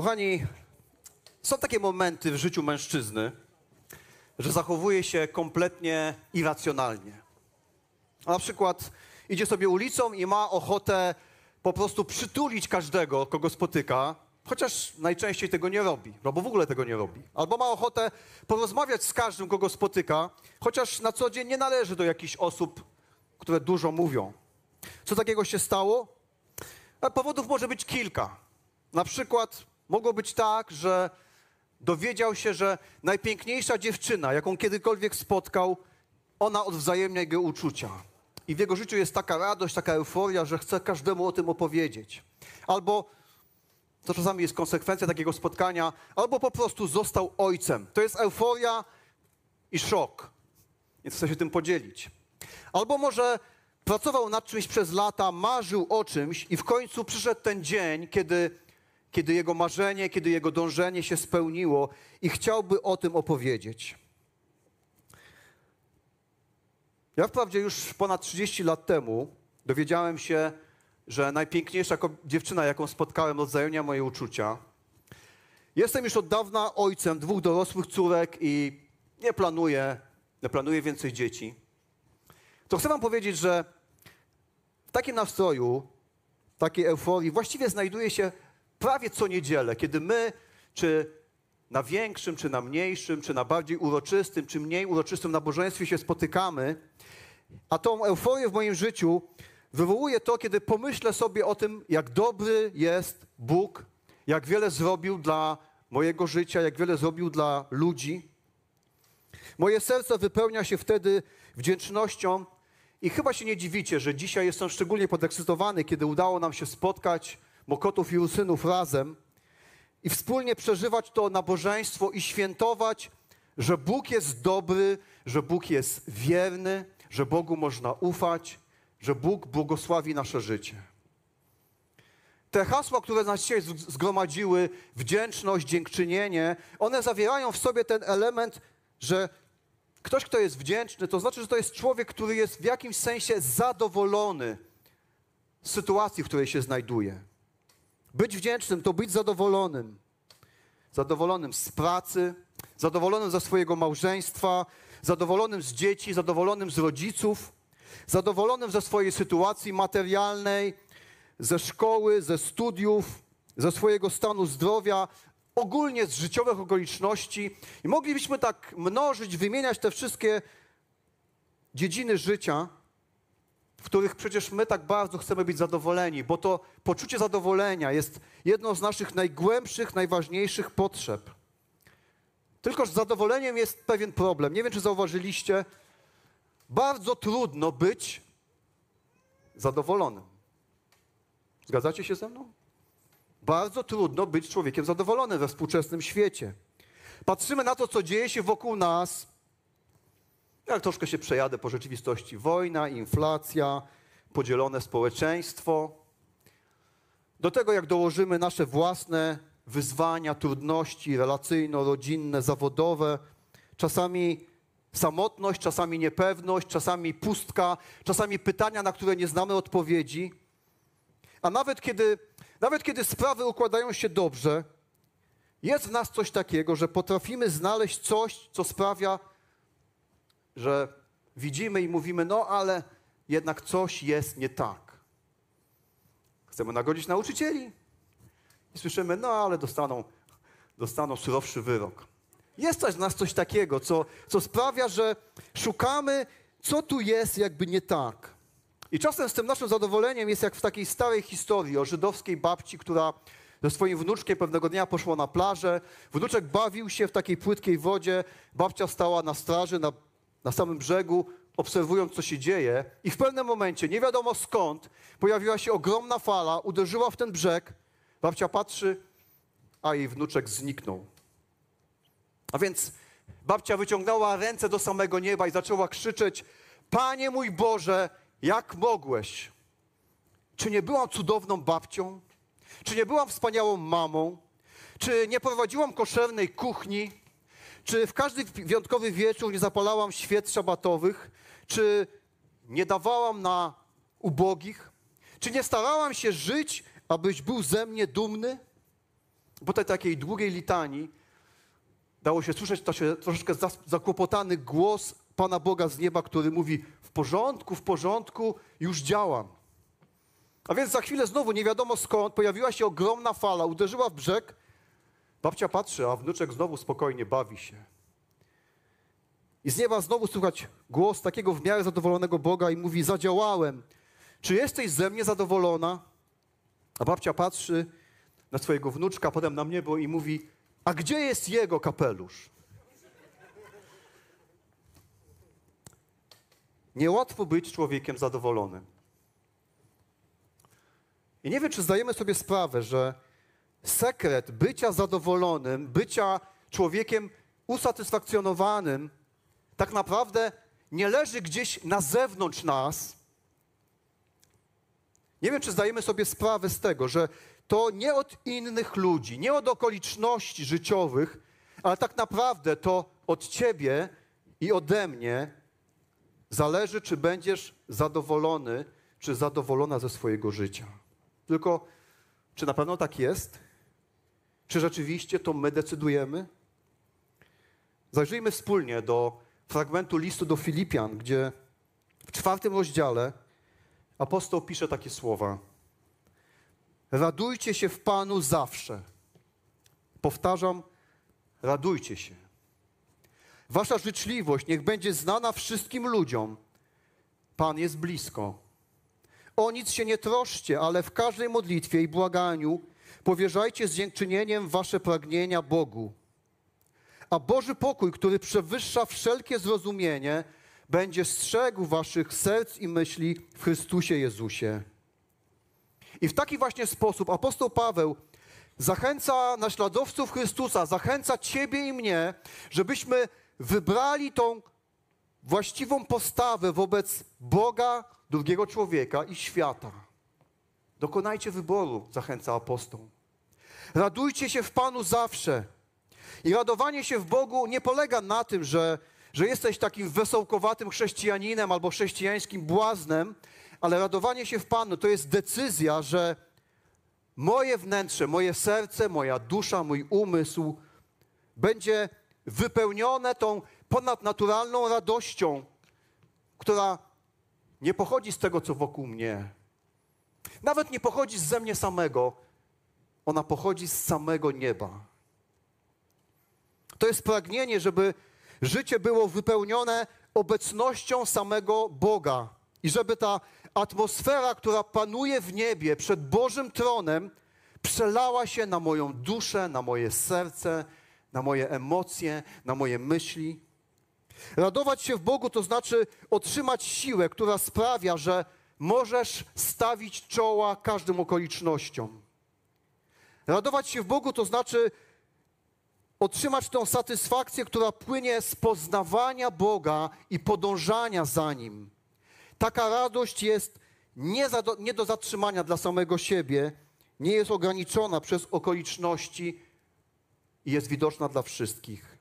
Kochani, są takie momenty w życiu mężczyzny, że zachowuje się kompletnie irracjonalnie. Na przykład idzie sobie ulicą i ma ochotę po prostu przytulić każdego, kogo spotyka, chociaż najczęściej tego nie robi, albo w ogóle tego nie robi. Albo ma ochotę porozmawiać z każdym, kogo spotyka, chociaż na co dzień nie należy do jakichś osób, które dużo mówią. Co takiego się stało? Powodów może być kilka. Na przykład mogło być tak, że dowiedział się, że najpiękniejsza dziewczyna, jaką kiedykolwiek spotkał, ona odwzajemnia jego uczucia. I w jego życiu jest taka radość, taka euforia, że chce każdemu o tym opowiedzieć. Albo, to czasami jest konsekwencja takiego spotkania, albo po prostu został ojcem. To jest euforia i szok. Więc chce się tym podzielić. Albo może pracował nad czymś przez lata, marzył o czymś i w końcu przyszedł ten dzień, kiedy, kiedy jego marzenie, kiedy jego dążenie się spełniło i chciałby o tym opowiedzieć. Ja wprawdzie już ponad 30 lat temu dowiedziałem się, że najpiękniejsza dziewczyna, jaką spotkałem, odzajemnia moje uczucia. Jestem już od dawna ojcem dwóch dorosłych córek i nie planuję, nie planuję więcej dzieci. To chcę wam powiedzieć, że w takim nastroju, takiej euforii właściwie znajduje się prawie co niedzielę, kiedy my, czy na większym, czy na mniejszym, czy na bardziej uroczystym, czy mniej uroczystym nabożeństwie się spotykamy, a tą euforię w moim życiu wywołuje to, kiedy pomyślę sobie o tym, jak dobry jest Bóg, jak wiele zrobił dla mojego życia, jak wiele zrobił dla ludzi. Moje serce wypełnia się wtedy wdzięcznością i chyba się nie dziwicie, że dzisiaj jestem szczególnie podekscytowany, kiedy udało nam się spotkać Mokotów i Rusynów razem i wspólnie przeżywać to nabożeństwo i świętować, że Bóg jest dobry, że Bóg jest wierny, że Bogu można ufać, że Bóg błogosławi nasze życie. Te hasła, które nas dzisiaj zgromadziły, wdzięczność, dziękczynienie, one zawierają w sobie ten element, że ktoś, kto jest wdzięczny, to znaczy, że to jest człowiek, który jest w jakimś sensie zadowolony z sytuacji, w której się znajduje. Być wdzięcznym to być zadowolonym. Zadowolonym z pracy, zadowolonym ze swojego małżeństwa, zadowolonym z dzieci, zadowolonym z rodziców, zadowolonym ze swojej sytuacji materialnej, ze szkoły, ze studiów, ze swojego stanu zdrowia, ogólnie z życiowych okoliczności. I moglibyśmy tak mnożyć, wymieniać te wszystkie dziedziny życia, w których przecież my tak bardzo chcemy być zadowoleni, bo to poczucie zadowolenia jest jedną z naszych najgłębszych, najważniejszych potrzeb. Tylko z zadowoleniem jest pewien problem. Nie wiem, czy zauważyliście, bardzo trudno być zadowolonym. Zgadzacie się ze mną? Bardzo trudno być człowiekiem zadowolonym we współczesnym świecie. Patrzymy na to, co dzieje się wokół nas. Jak troszkę się przejadę po rzeczywistości. Wojna, inflacja, podzielone społeczeństwo. Do tego, jak dołożymy nasze własne wyzwania, trudności relacyjno-rodzinne, zawodowe, czasami samotność, czasami niepewność, czasami pustka, czasami pytania, na które nie znamy odpowiedzi. A nawet kiedy, nawet kiedy sprawy układają się dobrze, jest w nas coś takiego, że potrafimy znaleźć coś, co sprawia, że widzimy i mówimy, no ale jednak coś jest nie tak. Chcemy nagodzić nauczycieli, i słyszymy, no ale dostaną, dostaną surowszy wyrok. Jest coś w nas coś takiego, co, co sprawia, że szukamy, co tu jest jakby nie tak. I czasem z tym naszym zadowoleniem jest jak w takiej starej historii o żydowskiej babci, która ze swoim wnuczkiem pewnego dnia poszła na plażę. Wnuczek bawił się w takiej płytkiej wodzie. Babcia stała na straży, na, na samym brzegu, obserwując, co się dzieje. I w pewnym momencie, nie wiadomo skąd, pojawiła się ogromna fala, uderzyła w ten brzeg Babcia patrzy, a jej wnuczek zniknął. A więc babcia wyciągnęła ręce do samego nieba i zaczęła krzyczeć: Panie mój Boże, jak mogłeś? Czy nie byłam cudowną babcią? Czy nie byłam wspaniałą mamą? Czy nie prowadziłam koszernej kuchni? Czy w każdy wyjątkowy wieczór nie zapalałam świec szabatowych? Czy nie dawałam na ubogich? Czy nie starałam się żyć abyś był ze mnie dumny? Po tej takiej długiej litanii dało się słyszeć to się troszeczkę zakłopotany głos Pana Boga z nieba, który mówi: W porządku, w porządku, już działam. A więc za chwilę znowu, nie wiadomo skąd, pojawiła się ogromna fala, uderzyła w brzeg. Babcia patrzy, a wnuczek znowu spokojnie bawi się. I z nieba znowu słychać głos takiego w miarę zadowolonego Boga i mówi: Zadziałałem. Czy jesteś ze mnie zadowolona? A babcia patrzy na swojego wnuczka, potem na niebo i mówi: A gdzie jest jego kapelusz? Niełatwo być człowiekiem zadowolonym. I nie wiem, czy zdajemy sobie sprawę, że sekret bycia zadowolonym, bycia człowiekiem usatysfakcjonowanym, tak naprawdę nie leży gdzieś na zewnątrz nas. Nie wiem, czy zdajemy sobie sprawę z tego, że to nie od innych ludzi, nie od okoliczności życiowych, ale tak naprawdę to od ciebie i ode mnie zależy, czy będziesz zadowolony, czy zadowolona ze swojego życia. Tylko, czy na pewno tak jest? Czy rzeczywiście to my decydujemy? Zajrzyjmy wspólnie do fragmentu listu do Filipian, gdzie w czwartym rozdziale apostoł pisze takie słowa. Radujcie się w Panu zawsze. Powtarzam, radujcie się. Wasza życzliwość niech będzie znana wszystkim ludziom. Pan jest blisko. O nic się nie troszcie, ale w każdej modlitwie i błaganiu powierzajcie z dziękczynieniem wasze pragnienia Bogu. A Boży pokój, który przewyższa wszelkie zrozumienie, będzie strzegł waszych serc i myśli w Chrystusie Jezusie. I w taki właśnie sposób apostoł Paweł zachęca naśladowców Chrystusa, zachęca Ciebie i mnie, żebyśmy wybrali tą właściwą postawę wobec Boga, drugiego człowieka i świata. Dokonajcie wyboru, zachęca apostoł. Radujcie się w Panu zawsze. I radowanie się w Bogu nie polega na tym, że, że jesteś takim wesołkowatym chrześcijaninem albo chrześcijańskim błaznem, ale radowanie się w Panu to jest decyzja, że moje wnętrze, moje serce, moja dusza, mój umysł będzie wypełnione tą ponadnaturalną radością, która nie pochodzi z tego, co wokół mnie. Nawet nie pochodzi ze mnie samego, ona pochodzi z samego nieba. To jest pragnienie, żeby życie było wypełnione obecnością samego Boga i żeby ta atmosfera, która panuje w niebie przed Bożym tronem, przelała się na moją duszę, na moje serce, na moje emocje, na moje myśli. Radować się w Bogu to znaczy otrzymać siłę, która sprawia, że możesz stawić czoła każdym okolicznościom. Radować się w Bogu to znaczy otrzymać tę satysfakcję, która płynie z poznawania Boga i podążania za Nim. Taka radość jest nie, do, nie do zatrzymania dla samego siebie, nie jest ograniczona przez okoliczności i jest widoczna dla wszystkich.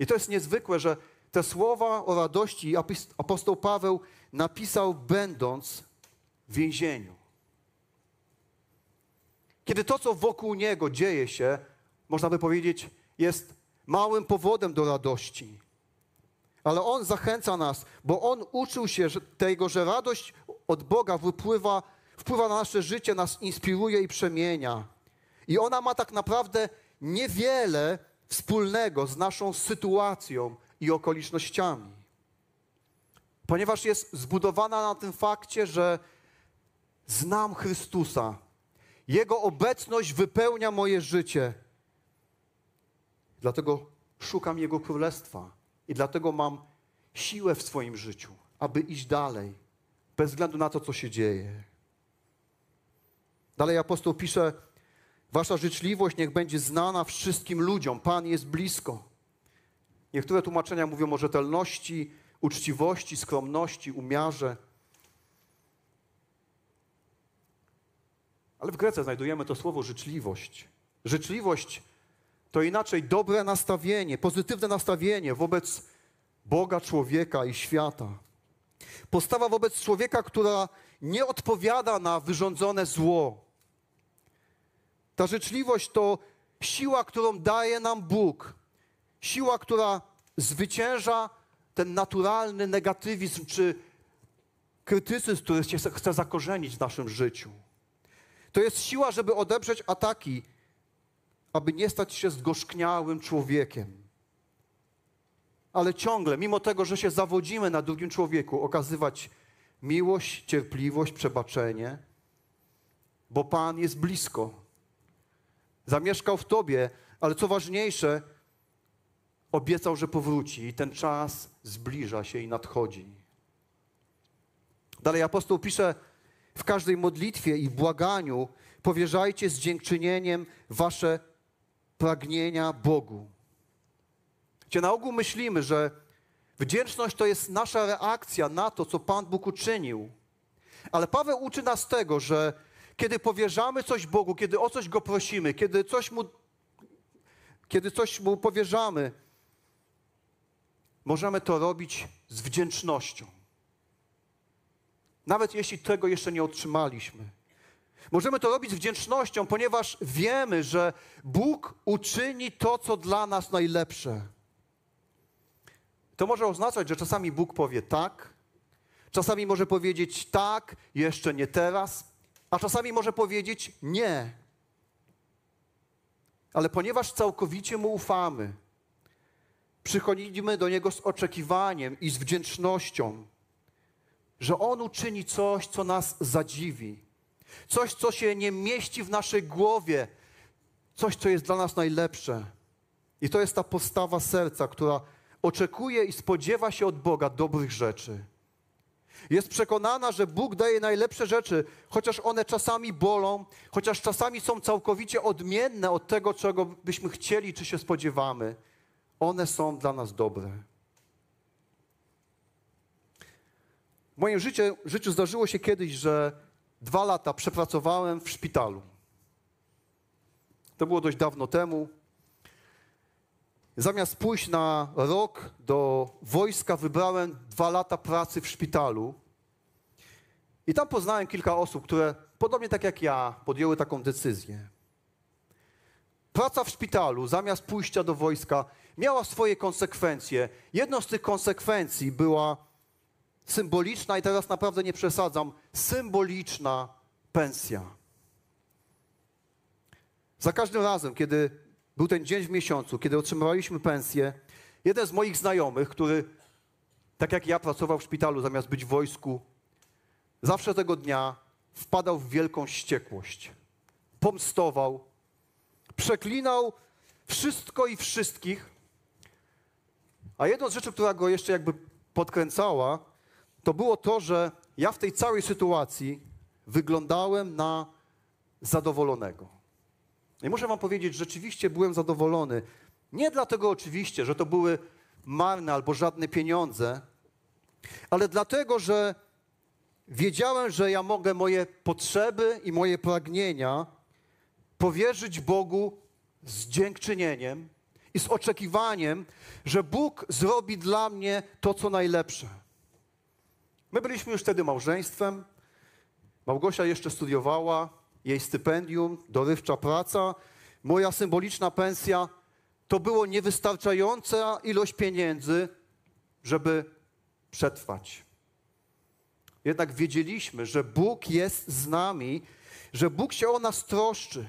I to jest niezwykłe, że te słowa o radości apostoł Paweł napisał będąc w więzieniu. Kiedy to, co wokół niego dzieje się, można by powiedzieć, jest małym powodem do radości. Ale on zachęca nas, bo on uczył się tego, że radość od Boga wypływa, wpływa na nasze życie, nas inspiruje i przemienia. I ona ma tak naprawdę niewiele wspólnego z naszą sytuacją i okolicznościami. Ponieważ jest zbudowana na tym fakcie, że znam Chrystusa. Jego obecność wypełnia moje życie. Dlatego szukam Jego królestwa i dlatego mam siłę w swoim życiu, aby iść dalej, bez względu na to, co się dzieje. Dalej apostoł pisze, Wasza życzliwość niech będzie znana wszystkim ludziom. Pan jest blisko. Niektóre tłumaczenia mówią o rzetelności, uczciwości, skromności, umiarze. Ale w Grece znajdujemy to słowo życzliwość. Życzliwość to inaczej dobre nastawienie, pozytywne nastawienie wobec Boga, człowieka i świata. Postawa wobec człowieka, która nie odpowiada na wyrządzone zło, Ta życzliwość to siła, którą daje nam Bóg. Siła, która zwycięża ten naturalny negatywizm czy krytycyzm, który się chce zakorzenić w naszym życiu. To jest siła, żeby odeprzeć ataki, aby nie stać się zgorzkniałym człowiekiem. Ale ciągle, mimo tego, że się zawodzimy na drugim człowieku, okazywać miłość, cierpliwość, przebaczenie, bo Pan jest blisko. Zamieszkał w Tobie, ale co ważniejsze, obiecał, że powróci i ten czas zbliża się i nadchodzi. Dalej apostoł pisze, w każdej modlitwie i błaganiu powierzajcie z dziękczynieniem wasze pragnienia Bogu. Gdzie na ogół myślimy, że wdzięczność to jest nasza reakcja na to, co Pan Bóg uczynił. Ale Paweł uczy nas tego, że kiedy powierzamy coś Bogu, kiedy o coś Go prosimy, kiedy coś Mu, kiedy coś mu powierzamy, możemy to robić z wdzięcznością. Nawet jeśli tego jeszcze nie otrzymaliśmy. Możemy to robić z wdzięcznością, ponieważ wiemy, że Bóg uczyni to, co dla nas najlepsze. To może oznaczać, że czasami Bóg powie tak, czasami może powiedzieć tak, jeszcze nie teraz, a czasami może powiedzieć nie. Ale ponieważ całkowicie Mu ufamy, przychodzimy do Niego z oczekiwaniem i z wdzięcznością, że On uczyni coś, co nas zadziwi, coś, co się nie mieści w naszej głowie, coś, co jest dla nas najlepsze. I to jest ta postawa serca, która oczekuje i spodziewa się od Boga dobrych rzeczy. Jest przekonana, że Bóg daje najlepsze rzeczy, chociaż one czasami bolą, chociaż czasami są całkowicie odmienne od tego, czego byśmy chcieli czy się spodziewamy. One są dla nas dobre. W moim życiu, życiu zdarzyło się kiedyś, że dwa lata przepracowałem w szpitalu. To było dość dawno temu. Zamiast pójść na rok do wojska, wybrałem dwa lata pracy w szpitalu. I tam poznałem kilka osób, które podobnie tak jak ja podjęły taką decyzję. Praca w szpitalu zamiast pójścia do wojska miała swoje konsekwencje. Jedną z tych konsekwencji była symboliczna, i teraz naprawdę nie przesadzam, symboliczna pensja. Za każdym razem, kiedy był ten dzień w miesiącu, kiedy otrzymywaliśmy pensję, jeden z moich znajomych, który tak jak ja pracował w szpitalu zamiast być w wojsku, zawsze tego dnia wpadał w wielką wściekłość. Pomstował, przeklinał wszystko i wszystkich. A jedną z rzeczy, która go jeszcze jakby podkręcała, to było to, że ja w tej całej sytuacji wyglądałem na zadowolonego. I muszę wam powiedzieć, rzeczywiście byłem zadowolony. Nie dlatego oczywiście, że to były marne albo żadne pieniądze, ale dlatego, że wiedziałem, że ja mogę moje potrzeby i moje pragnienia powierzyć Bogu z dziękczynieniem i z oczekiwaniem, że Bóg zrobi dla mnie to, co najlepsze. My byliśmy już wtedy małżeństwem. Małgosia jeszcze studiowała, jej stypendium, dorywcza praca, moja symboliczna pensja to było niewystarczająca ilość pieniędzy, żeby przetrwać. Jednak wiedzieliśmy, że Bóg jest z nami, że Bóg się o nas troszczy,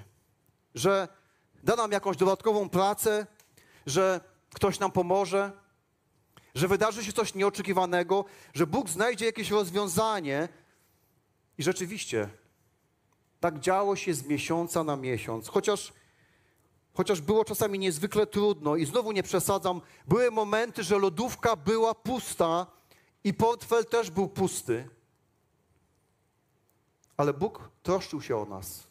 że da nam jakąś dodatkową pracę, że ktoś nam pomoże, że wydarzy się coś nieoczekiwanego, że Bóg znajdzie jakieś rozwiązanie. I rzeczywiście tak działo się z miesiąca na miesiąc, chociaż, chociaż było czasami niezwykle trudno i znowu nie przesadzam, były momenty, że lodówka była pusta i portfel też był pusty. Ale Bóg troszczył się o nas.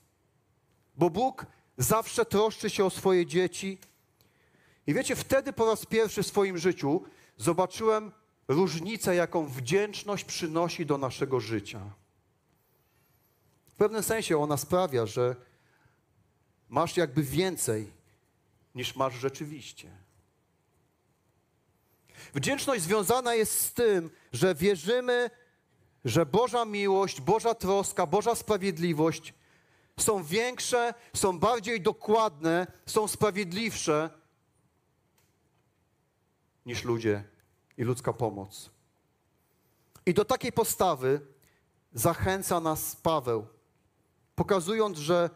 Bo Bóg zawsze troszczy się o swoje dzieci. I wiecie, wtedy po raz pierwszy w swoim życiu zobaczyłem różnicę, jaką wdzięczność przynosi do naszego życia. W pewnym sensie ona sprawia, że masz jakby więcej niż masz rzeczywiście. Wdzięczność związana jest z tym, że wierzymy, że Boża miłość, Boża troska, Boża sprawiedliwość są większe, są bardziej dokładne, są sprawiedliwsze niż ludzie i ludzka pomoc. I do takiej postawy zachęca nas Paweł, pokazując, że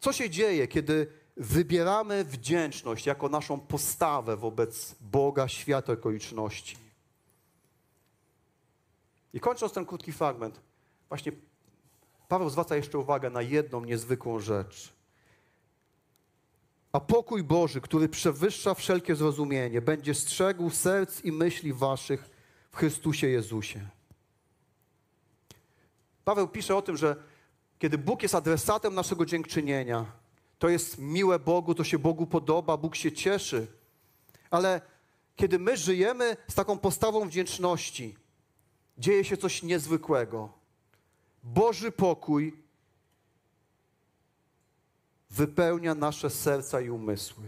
co się dzieje, kiedy wybieramy wdzięczność jako naszą postawę wobec Boga, świata, okoliczności. I kończąc ten krótki fragment, właśnie Paweł zwraca jeszcze uwagę na jedną niezwykłą rzecz. A pokój Boży, który przewyższa wszelkie zrozumienie, będzie strzegł serc i myśli waszych w Chrystusie Jezusie. Paweł pisze o tym, że kiedy Bóg jest adresatem naszego dziękczynienia, to jest miłe Bogu, to się Bogu podoba, Bóg się cieszy. Ale kiedy my żyjemy z taką postawą wdzięczności, dzieje się coś niezwykłego. Boży pokój wypełnia nasze serca i umysły.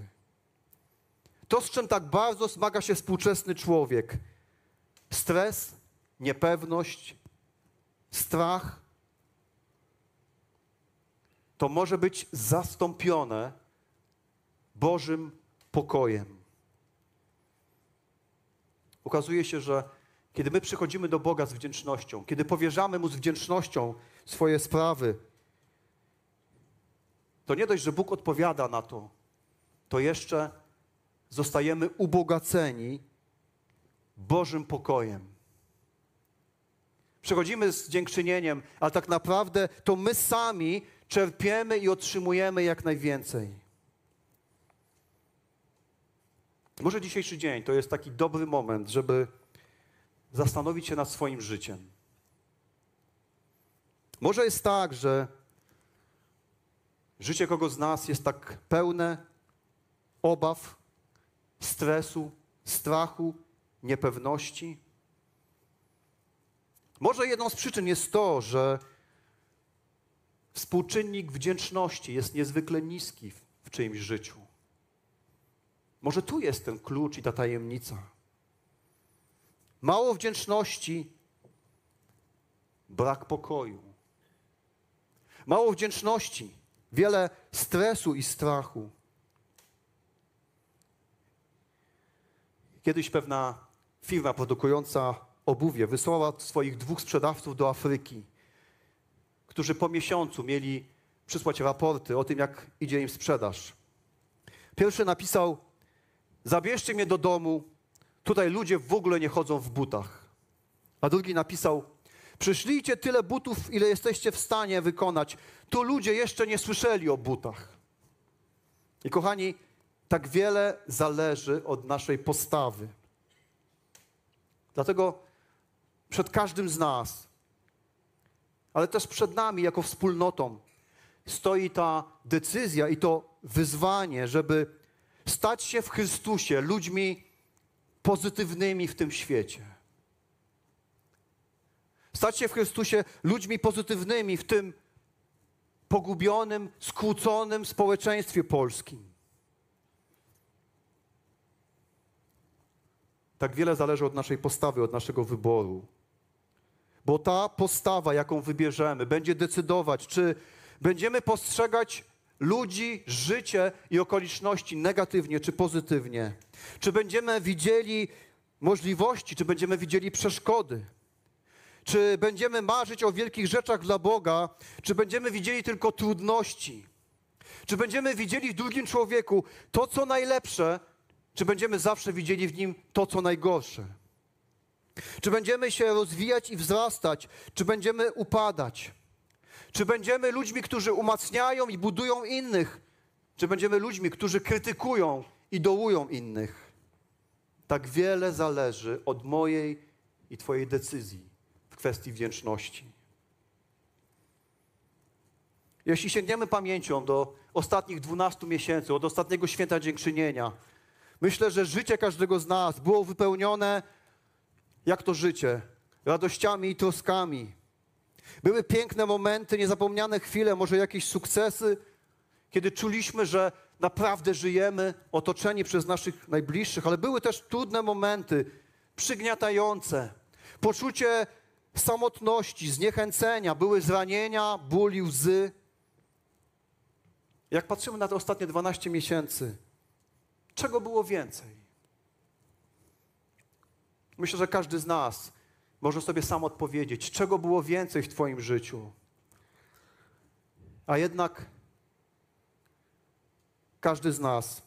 To, z czym tak bardzo zmaga się współczesny człowiek, stres, niepewność, strach, to może być zastąpione Bożym pokojem. Okazuje się, że kiedy my przychodzimy do Boga z wdzięcznością, kiedy powierzamy Mu z wdzięcznością swoje sprawy, to nie dość, że Bóg odpowiada na to, to jeszcze zostajemy ubogaceni Bożym pokojem. Przychodzimy z dziękczynieniem, ale tak naprawdę to my sami czerpiemy i otrzymujemy jak najwięcej. Może dzisiejszy dzień to jest taki dobry moment, żeby zastanowić się nad swoim życiem. Może jest tak, że życie kogo z nas jest tak pełne obaw, stresu, strachu, niepewności. Może jedną z przyczyn jest to, że współczynnik wdzięczności jest niezwykle niski w czyimś życiu. Może tu jest ten klucz i ta tajemnica. Mało wdzięczności, brak pokoju. Mało wdzięczności, wiele stresu i strachu. Kiedyś pewna firma produkująca obuwie wysłała swoich dwóch sprzedawców do Afryki, którzy po miesiącu mieli przysłać raporty o tym, jak idzie im sprzedaż. Pierwszy napisał: Zabierzcie mnie do domu, Tutaj ludzie w ogóle nie chodzą w butach. A drugi napisał: Przyszlijcie tyle butów, ile jesteście w stanie wykonać. Tu ludzie jeszcze nie słyszeli o butach. I kochani, tak wiele zależy od naszej postawy. Dlatego przed każdym z nas, ale też przed nami jako wspólnotą, stoi ta decyzja i to wyzwanie, żeby stać się w Chrystusie ludźmi pozytywnymi w tym świecie. Stać się w Chrystusie ludźmi pozytywnymi w tym pogubionym, skłóconym społeczeństwie polskim. Tak wiele zależy od naszej postawy, od naszego wyboru. Bo ta postawa, jaką wybierzemy, będzie decydować, czy będziemy postrzegać ludzi, życie i okoliczności negatywnie czy pozytywnie? Czy będziemy widzieli możliwości, czy będziemy widzieli przeszkody? Czy będziemy marzyć o wielkich rzeczach dla Boga, czy będziemy widzieli tylko trudności? Czy będziemy widzieli w drugim człowieku to, co najlepsze, czy będziemy zawsze widzieli w nim to, co najgorsze? Czy będziemy się rozwijać i wzrastać, czy będziemy upadać? Czy będziemy ludźmi, którzy umacniają i budują innych? Czy będziemy ludźmi, którzy krytykują i dołują innych? Tak wiele zależy od mojej i Twojej decyzji kwestii wdzięczności. Jeśli sięgniemy pamięcią do ostatnich 12 miesięcy, od ostatniego święta dziękczynienia, myślę, że życie każdego z nas było wypełnione, jak to życie, radościami i troskami, były piękne momenty, niezapomniane chwile, może jakieś sukcesy, kiedy czuliśmy, że naprawdę żyjemy otoczeni przez naszych najbliższych, ale były też trudne momenty, przygniatające, poczucie samotności, zniechęcenia, były zranienia, ból i łzy. Jak patrzymy na te ostatnie 12 miesięcy, czego było więcej? Myślę, że każdy z nas może sobie sam odpowiedzieć, czego było więcej w Twoim życiu. A jednak każdy z nas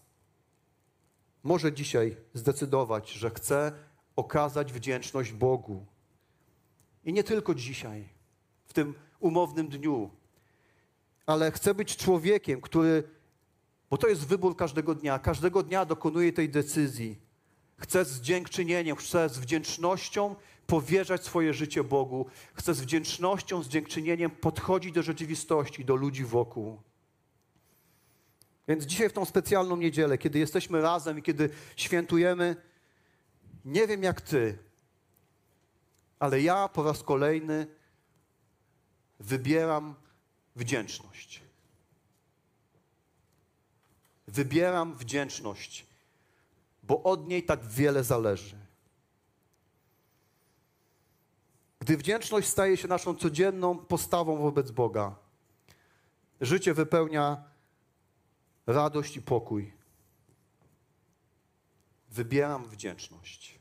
może dzisiaj zdecydować, że chce okazać wdzięczność Bogu. I nie tylko dzisiaj, w tym umownym dniu, ale chce być człowiekiem, który, bo to jest wybór każdego dnia, każdego dnia dokonuje tej decyzji. Chce z dziękczynieniem, chce z wdzięcznością powierzać swoje życie Bogu. Chce z wdzięcznością, z dziękczynieniem podchodzić do rzeczywistości, do ludzi wokół. Więc dzisiaj w tą specjalną niedzielę, kiedy jesteśmy razem i kiedy świętujemy, nie wiem jak ty, ale ja po raz kolejny wybieram wdzięczność. Wybieram wdzięczność, bo od niej tak wiele zależy. Gdy wdzięczność staje się naszą codzienną postawą wobec Boga, życie wypełnia radość i pokój. Wybieram wdzięczność.